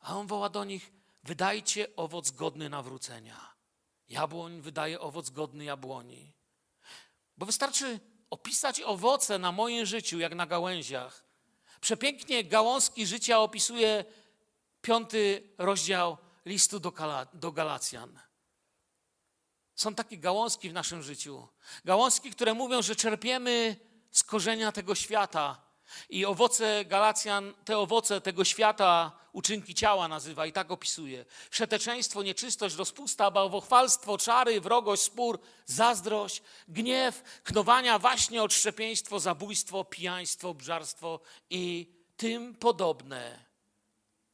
A on woła do nich: wydajcie owoc godny nawrócenia. Jabłoń wydaje owoc godny jabłoni. Bo wystarczy opisać owoce na moim życiu, jak na gałęziach. Przepięknie gałązki życia opisuje piąty rozdział listu do, do Galacjan. Są takie gałązki w naszym życiu. Gałązki, które mówią, że czerpiemy z korzenia tego świata. I owoce Galacjan, te owoce tego świata, uczynki ciała nazywa i tak opisuje. Przeteczeństwo, nieczystość, rozpusta, bałwochwalstwo, czary, wrogość, spór, zazdrość, gniew, knowania, waśnie, odszczepieństwo, zabójstwo, pijaństwo, bżarstwo i tym podobne.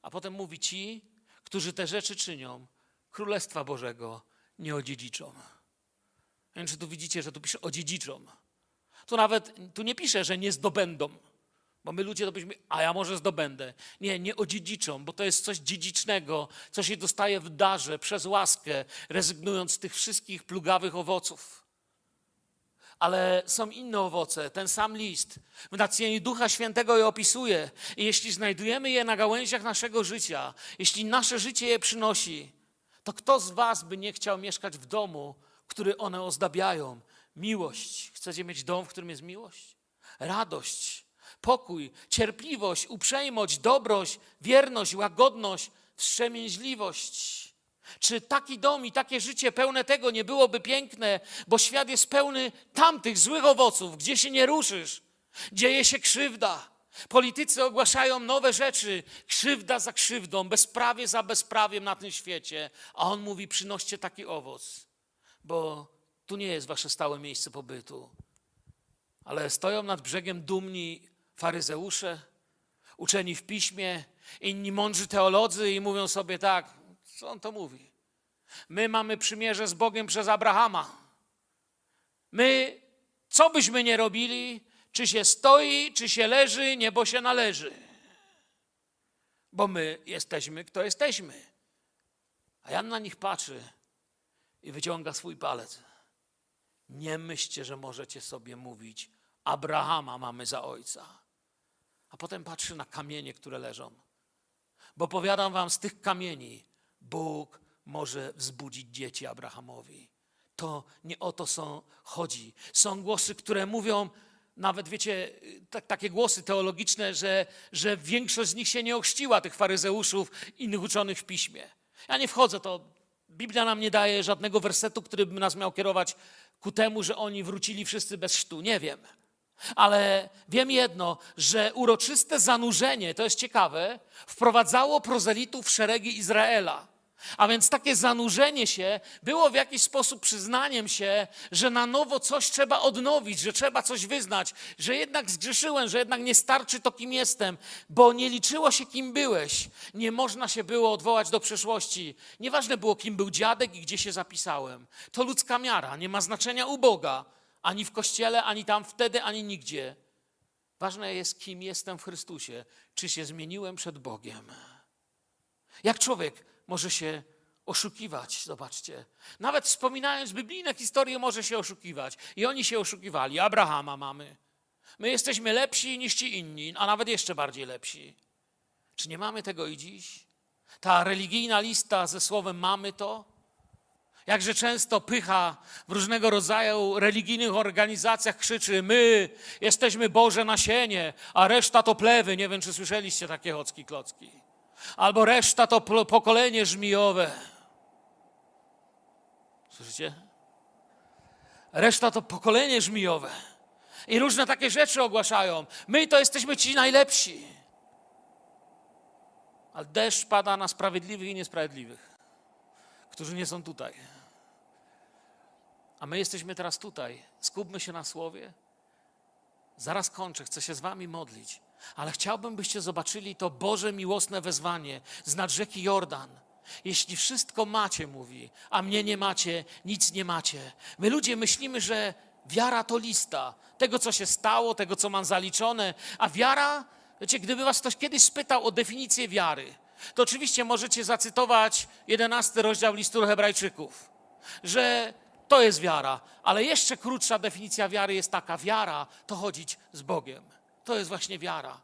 A potem mówi ci, którzy te rzeczy czynią, Królestwa Bożego nie odziedziczą. Nie wiem, czy tu widzicie, że tu pisze odziedziczą. Tu nawet, tu nie pisze, że nie zdobędą. Bo my ludzie to byśmy, a ja może zdobędę. Nie, nie odziedziczą, bo to jest coś dziedzicznego, co się dostaje w darze, przez łaskę, rezygnując z tych wszystkich plugawych owoców. Ale są inne owoce, ten sam list. W natchnieniu Ducha Świętego je opisuje. I jeśli znajdujemy je na gałęziach naszego życia, jeśli nasze życie je przynosi, to kto z Was by nie chciał mieszkać w domu, który one ozdabiają? Miłość. Chcecie mieć dom, w którym jest miłość? Radość, pokój, cierpliwość, uprzejmość, dobrość, wierność, łagodność, wstrzemięźliwość. Czy taki dom i takie życie pełne tego nie byłoby piękne, bo świat jest pełny tamtych złych owoców, gdzie się nie ruszysz, dzieje się krzywda. Politycy ogłaszają nowe rzeczy, krzywda za krzywdą, bezprawie za bezprawiem na tym świecie, a on mówi: przynoście taki owoc, bo tu nie jest wasze stałe miejsce pobytu. Ale stoją nad brzegiem dumni faryzeusze, uczeni w piśmie, inni mądrzy teolodzy i mówią sobie tak, co on to mówi? My mamy przymierze z Bogiem przez Abrahama. My, co byśmy nie robili, czy się stoi, czy się leży, niebo się należy. Bo my jesteśmy, kto jesteśmy. A Jan na nich patrzy i wyciąga swój palec. Nie myślcie, że możecie sobie mówić, Abrahama mamy za ojca. A potem patrzy na kamienie, które leżą. Bo powiadam wam, z tych kamieni Bóg może wzbudzić dzieci Abrahamowi. To nie o to są, chodzi. Są głosy, które mówią, nawet wiecie, tak, takie głosy teologiczne, że, że większość z nich się nie ochrzciła, tych faryzeuszów, innych uczonych w piśmie. Ja nie wchodzę, to Biblia nam nie daje żadnego wersetu, który by nas miał kierować ku temu, że oni wrócili wszyscy bez sztu. Nie wiem. Ale wiem jedno, że uroczyste zanurzenie, to jest ciekawe, wprowadzało prozelitów w szeregi Izraela. A więc takie zanurzenie się było w jakiś sposób przyznaniem się, że na nowo coś trzeba odnowić, że trzeba coś wyznać, że jednak zgrzeszyłem, że jednak nie starczy to, kim jestem, bo nie liczyło się, kim byłeś. Nie można się było odwołać do przeszłości. Nieważne było, kim był dziadek i gdzie się zapisałem. To ludzka miara, nie ma znaczenia u Boga, ani w kościele, ani tam wtedy, ani nigdzie. Ważne jest, kim jestem w Chrystusie, czy się zmieniłem przed Bogiem. Jak człowiek może się oszukiwać, zobaczcie. Nawet wspominając biblijne historie, może się oszukiwać. I oni się oszukiwali. Abrahama mamy. My jesteśmy lepsi niż ci inni, a nawet jeszcze bardziej lepsi. Czy nie mamy tego i dziś? Ta religijna lista ze słowem mamy to? Jakże często pycha w różnego rodzaju religijnych organizacjach krzyczy: My jesteśmy Boże nasienie, a reszta to plewy. Nie wiem, czy słyszeliście takie chocki klocki. Albo reszta to pokolenie żmijowe. Słyszycie? Reszta to pokolenie żmijowe. I różne takie rzeczy ogłaszają. My to jesteśmy ci najlepsi. Ale deszcz pada na sprawiedliwych i niesprawiedliwych, którzy nie są tutaj. A my jesteśmy teraz tutaj. Skupmy się na słowie. Zaraz kończę, chcę się z wami modlić. Ale chciałbym, byście zobaczyli to Boże miłosne wezwanie z nad rzeki Jordan. Jeśli wszystko macie, mówi, a mnie nie macie, nic nie macie. My ludzie myślimy, że wiara to lista tego, co się stało, tego, co mam zaliczone, a wiara, wiecie, gdyby was ktoś kiedyś spytał o definicję wiary, to oczywiście możecie zacytować 11 rozdział listu Hebrajczyków, że to jest wiara, ale jeszcze krótsza definicja wiary jest taka: wiara to chodzić z Bogiem. To jest właśnie wiara.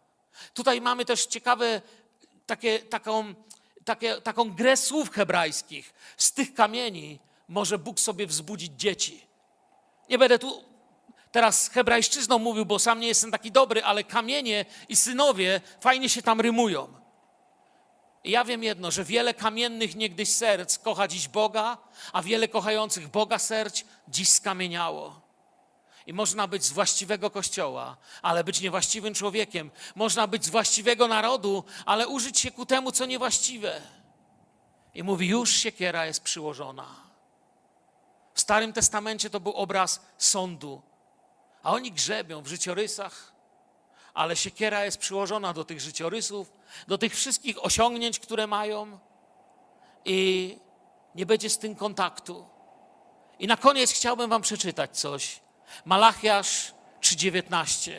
Tutaj mamy też ciekawe takie, taką, takie, taką grę słów hebrajskich. Z tych kamieni może Bóg sobie wzbudzić dzieci. Nie będę tu teraz hebrajszczyzną mówił, bo sam nie jestem taki dobry, ale kamienie i synowie fajnie się tam rymują. Ja wiem jedno, że wiele kamiennych niegdyś serc kocha dziś Boga, a wiele kochających Boga serc dziś skamieniało. I można być z właściwego kościoła, ale być niewłaściwym człowiekiem. Można być z właściwego narodu, ale użyć się ku temu, co niewłaściwe. I mówi, już siekiera jest przyłożona. W Starym Testamencie to był obraz sądu, a oni grzebią w życiorysach, ale siekiera jest przyłożona do tych życiorysów, do tych wszystkich osiągnięć, które mają i nie będzie z tym kontaktu. I na koniec chciałbym Wam przeczytać coś. Malachiasz 3:19.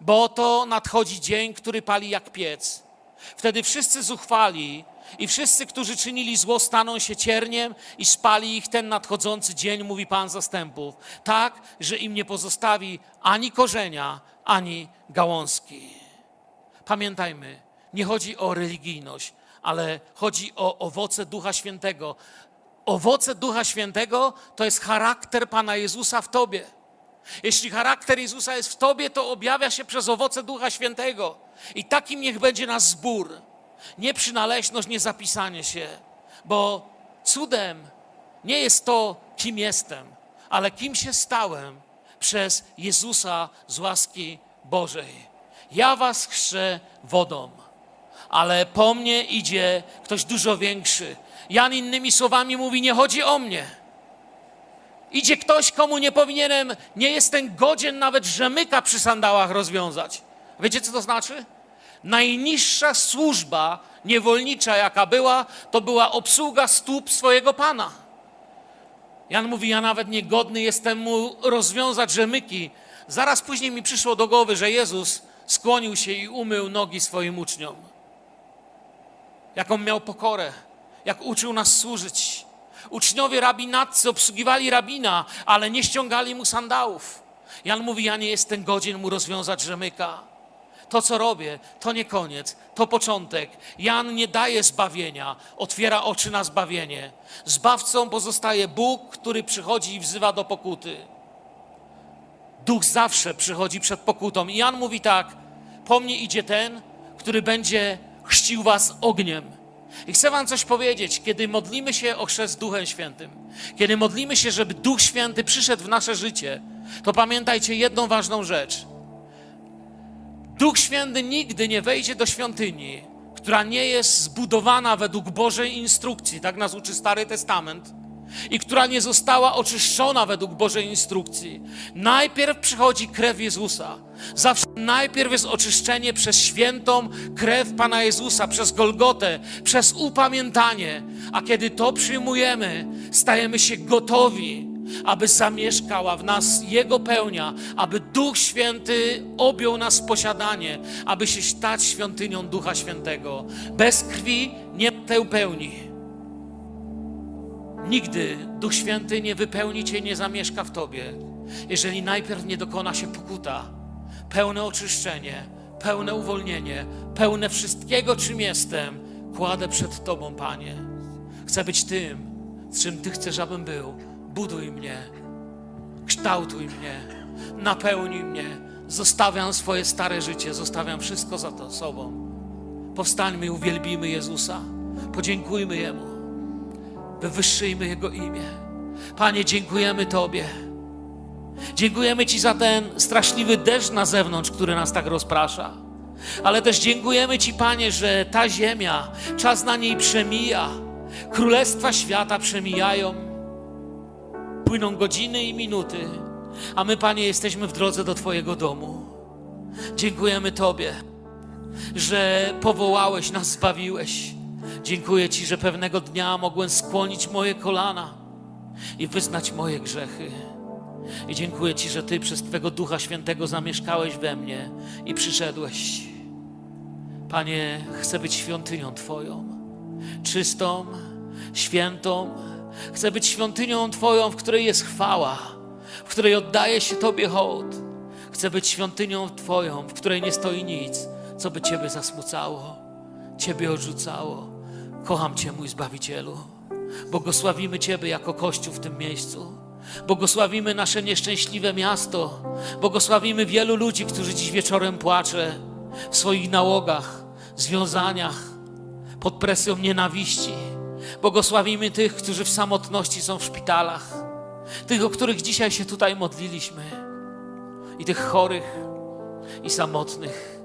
Bo oto nadchodzi dzień, który pali jak piec. Wtedy wszyscy zuchwali i wszyscy, którzy czynili zło, staną się cierniem i spali ich ten nadchodzący dzień, mówi Pan zastępów, tak, że im nie pozostawi ani korzenia, ani gałązki. Pamiętajmy, nie chodzi o religijność, ale chodzi o owoce Ducha Świętego. Owoce Ducha Świętego to jest charakter Pana Jezusa w Tobie. Jeśli charakter Jezusa jest w Tobie, to objawia się przez owoce Ducha Świętego. I takim niech będzie nasz zbór. Nie przynależność, nie zapisanie się, bo cudem nie jest to, kim jestem, ale kim się stałem przez Jezusa z łaski Bożej. Ja was chrzczę wodą, ale po mnie idzie ktoś dużo większy. Jan innymi słowami mówi: Nie chodzi o mnie. Idzie ktoś, komu nie powinienem, nie jestem godzien nawet rzemyka przy sandałach rozwiązać. Wiecie, co to znaczy? Najniższa służba niewolnicza, jaka była, to była obsługa stóp swojego pana. Jan mówi: Ja nawet niegodny jestem mu rozwiązać rzemyki. Zaraz później mi przyszło do głowy, że Jezus skłonił się i umył nogi swoim uczniom. Jaką miał pokorę, jak uczył nas służyć. Uczniowie rabinatcy obsługiwali rabina, ale nie ściągali mu sandałów. Jan mówi: Ja nie jestem godzien mu rozwiązać rzemyka. To, co robię, to nie koniec, to początek. Jan nie daje zbawienia, otwiera oczy na zbawienie. Zbawcą pozostaje Bóg, który przychodzi i wzywa do pokuty. Duch zawsze przychodzi przed pokutą. I Jan mówi tak: Po mnie idzie ten, który będzie chrzcił was ogniem. I chcę wam coś powiedzieć, kiedy modlimy się o chrzest Duchem Świętym, kiedy modlimy się, żeby Duch Święty przyszedł w nasze życie, to pamiętajcie jedną ważną rzecz. Duch Święty nigdy nie wejdzie do świątyni, która nie jest zbudowana według Bożej instrukcji, tak nas uczy Stary Testament, i która nie została oczyszczona według Bożej instrukcji. Najpierw przychodzi krew Jezusa. Zawsze najpierw jest oczyszczenie przez świętą krew Pana Jezusa, przez Golgotę, przez upamiętanie. A kiedy to przyjmujemy, stajemy się gotowi, aby zamieszkała w nas Jego pełnia, aby Duch Święty objął nas posiadanie, aby się stać świątynią Ducha Świętego. Bez krwi nie ma pełni. Nigdy Duch Święty nie wypełni cię, nie zamieszka w tobie, jeżeli najpierw nie dokona się pokuta, pełne oczyszczenie, pełne uwolnienie, pełne wszystkiego, czym jestem, kładę przed Tobą, Panie. Chcę być tym, czym Ty chcesz, abym był. Buduj mnie, kształtuj mnie, napełnij mnie. Zostawiam swoje stare życie, zostawiam wszystko za to sobą. Powstańmy i uwielbimy Jezusa. Podziękujmy Jemu. Wywyższyjmy Jego imię. Panie, dziękujemy Tobie. Dziękujemy Ci za ten straszliwy deszcz na zewnątrz, który nas tak rozprasza. Ale też dziękujemy Ci, Panie, że ta ziemia, czas na niej przemija. Królestwa świata przemijają. Płyną godziny i minuty, a my, Panie, jesteśmy w drodze do Twojego domu. Dziękujemy Tobie, że powołałeś nas, zbawiłeś. Dziękuję Ci, że pewnego dnia mogłem skłonić moje kolana i wyznać moje grzechy. I dziękuję Ci, że Ty przez Twego Ducha Świętego zamieszkałeś we mnie i przyszedłeś. Panie, chcę być świątynią Twoją, czystą, świętą. Chcę być świątynią Twoją, w której jest chwała, w której oddaje się Tobie hołd. Chcę być świątynią Twoją, w której nie stoi nic, co by Ciebie zasmucało, Ciebie odrzucało. Kocham Cię, mój Zbawicielu. Błogosławimy Ciebie jako Kościół w tym miejscu. Błogosławimy nasze nieszczęśliwe miasto. Błogosławimy wielu ludzi, którzy dziś wieczorem płacze w swoich nałogach, związaniach, pod presją nienawiści. Błogosławimy tych, którzy w samotności są w szpitalach. Tych, o których dzisiaj się tutaj modliliśmy. I tych chorych, i samotnych.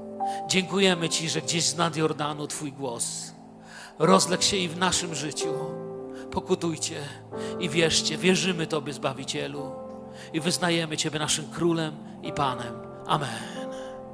Dziękujemy Ci, że gdzieś z nad Jordanu Twój głos rozległ się i w naszym życiu. Pokutujcie i wierzcie, wierzymy Tobie, Zbawicielu, i wyznajemy Ciebie naszym Królem i Panem. Amen.